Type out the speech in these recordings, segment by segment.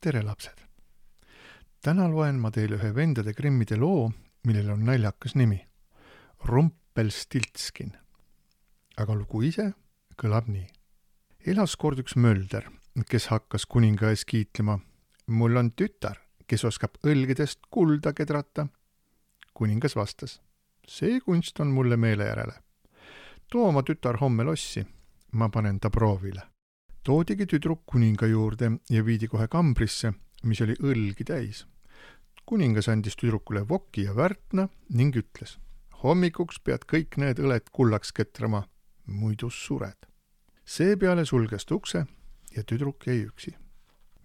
tere, lapsed! täna loen ma teile ühe vendade Grimmide loo, millel on naljakas nimi. Rumpelstiltskin. aga lugu ise kõlab nii. elas kord üks mölder, kes hakkas kuninga ees kiitlema. mul on tütar, kes oskab õlgedest kulda kedrata. kuningas vastas. see kunst on mulle meele järele. too oma tütar homme lossi, ma panen ta proovile toodigi tüdruk kuninga juurde ja viidi kohe kambrisse, mis oli õlgi täis. kuningas andis tüdrukule voki ja värtna ning ütles, hommikuks pead kõik need õled kullaks ketrama, muidu sured. seepeale sulges ta ukse ja tüdruk jäi üksi.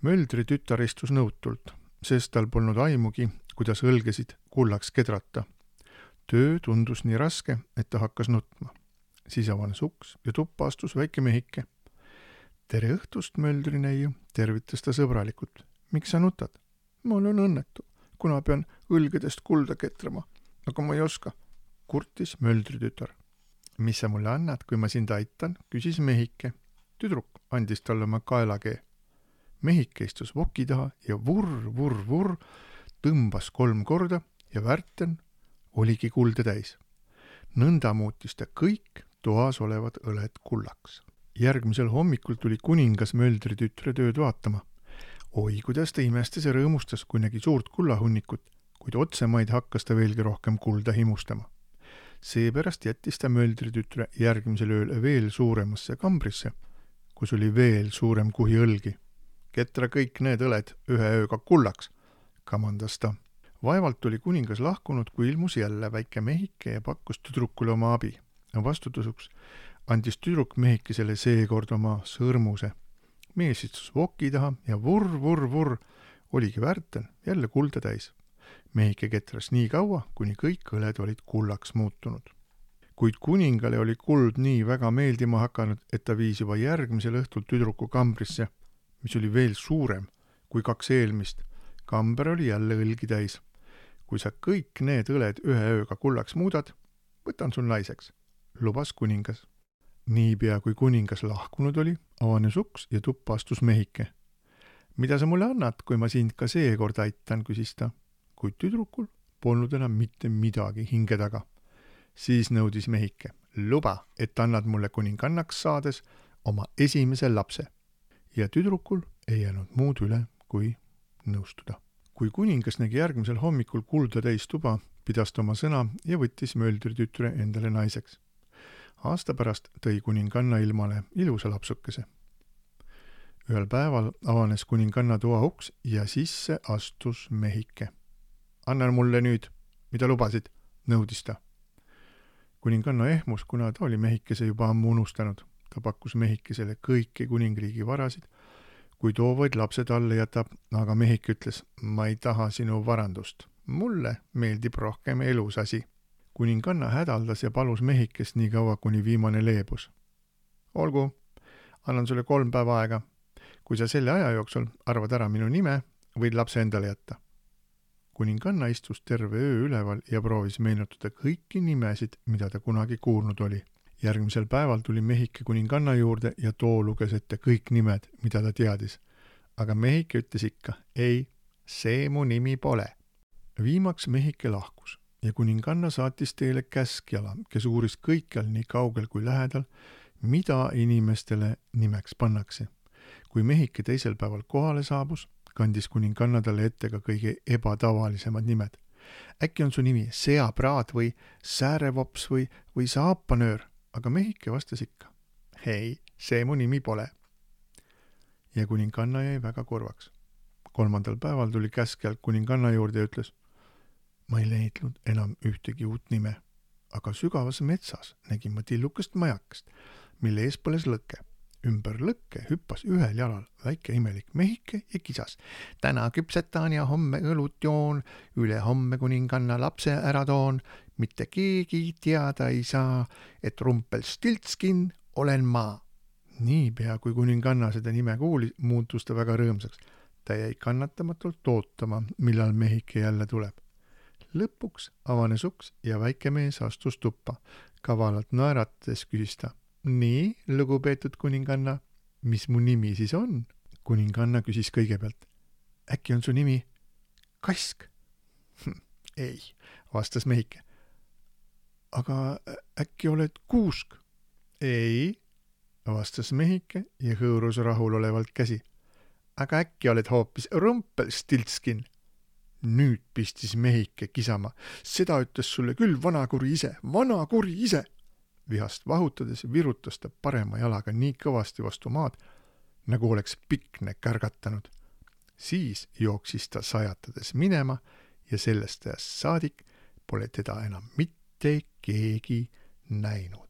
möldri tütar istus nõutult, sest tal polnud aimugi, kuidas õlgesid kullaks kedrata. töö tundus nii raske, et ta hakkas nutma. siis avanes uks ja tuppa astus väike mehike tere õhtust, möldrineiu, tervitas ta sõbralikult. miks sa nutad? ma olen õnnetu, kuna pean õlgedest kulda ketrama, aga ma ei oska, kurtis möldri tütar. mis sa mulle annad, kui ma sind aitan, küsis mehike. tüdruk andis talle oma kaelakee. mehike istus voki taha ja vurr, vurr, vurr tõmbas kolm korda ja värten oligi kulda täis. nõnda muutis ta kõik toas olevad õled kullaks järgmisel hommikul tuli kuningas möldri tütre tööd vaatama. oi, kuidas ta imestas ja rõõmustas, kui nägi suurt kullahunnikut, kuid otsemaid hakkas ta veelgi rohkem kulda himustama. seepärast jättis ta möldri tütre järgmisel ööl veel suuremasse kambrisse, kus oli veel suurem kuhi õlgi. ketra kõik need õled ühe ööga kullaks, kamandas ta. vaevalt oli kuningas lahkunud, kui ilmus jälle väike mehike ja pakkus tüdrukule oma abi. vastutuseks andis tüdruk mehikesele seekord oma sõrmuse. mees istus voki taha ja vurr, vurr, vurr oligi värten jälle kulda täis. mehike ketras nii kaua, kuni kõik õled olid kullaks muutunud. kuid kuningale oli kuld nii väga meeldima hakanud, et ta viis juba järgmisel õhtul tüdruku kambrisse, mis oli veel suurem kui kaks eelmist. kamber oli jälle õlgi täis. kui sa kõik need õled ühe ööga kullaks muudad, võtan sul naiseks, lubas kuningas niipea kui kuningas lahkunud oli, avanes uks ja tuppa astus mehike. mida sa mulle annad, kui ma sind ka seekord aitan, küsis ta, kuid tüdrukul polnud enam mitte midagi hinge taga. siis nõudis mehike, luba, et annad mulle kuningannaks saades oma esimese lapse. ja tüdrukul ei jäänud muud üle, kui nõustuda. kui kuningas nägi järgmisel hommikul kulda täis tuba, pidas ta oma sõna ja võttis möldritütre endale naiseks aasta pärast tõi kuninganna ilmale ilusa lapsukese. ühel päeval avanes kuninganna toa uks ja sisse astus mehike. anna mulle nüüd, mida lubasid, nõudis ta. kuninganna ehmus, kuna ta oli mehikese juba ammu unustanud. ta pakkus mehikesele kõiki kuningriigi varasid, kui too vaid lapsed alla jätab, aga mehik ütles, ma ei taha sinu varandust, mulle meeldib rohkem elus asi kuninganna hädaldas ja palus mehikest nii kaua, kuni viimane leebus. olgu, annan sulle kolm päeva aega. kui sa selle aja jooksul arvad ära minu nime, võid lapse endale jätta. kuninganna istus terve öö üleval ja proovis meenutada kõiki nimesid, mida ta kunagi kuulnud oli. järgmisel päeval tuli mehike kuninganna juurde ja too luges ette kõik nimed, mida ta teadis. aga mehike ütles ikka, ei, see mu nimi pole. viimaks mehike lahkus ja kuninganna saatis teele käskjala, kes uuris kõikjal nii kaugel kui lähedal, mida inimestele nimeks pannakse. kui mehike teisel päeval kohale saabus, kandis kuninganna talle ette ka kõige ebatavalisemad nimed. äkki on su nimi seapraad või säärevops või, või saapanöör, aga mehike vastas ikka. ei, see mu nimi pole. ja kuninganna jäi väga kurvaks. kolmandal päeval tuli käskjal kuninganna juurde ja ütles ma ei leidnud enam ühtegi uut nime, aga sügavas metsas nägin ma tillukest majakest, mille ees põles lõke. ümber lõkke hüppas ühel jalal väike imelik mehike ja kisas. täna küpsetan ja homme õlut joon, ülehomme kuninganna lapse ära toon, mitte keegi teada ei saa, et Rumpelstiltskin olen ma. niipea kui kuninganna seda nime kuulis, muutus ta väga rõõmsaks. ta jäi kannatamatult ootama, millal mehike jälle tuleb lõpuks avanes uks ja väike mees astus tuppa. kavalalt naerates küsis ta. nii, lugupeetud kuninganna, mis mu nimi siis on? kuninganna küsis kõigepealt. äkki on su nimi Kask? Hm, ei, vastas mehike. aga äkki oled Kuusk? ei, vastas mehike ja hõõrus rahulolevalt käsi. aga äkki oled hoopis Rumpelstiltskin? Nüüd pistis mehike kisama. seda ütles sulle küll vanakuri ise, vanakuri ise. vihast vahutades virutas ta parema jalaga nii kõvasti vastu maad, nagu oleks pikne kärgatanud. siis jooksis ta sajatades minema ja sellest ajast saadik pole teda enam mitte keegi näinud.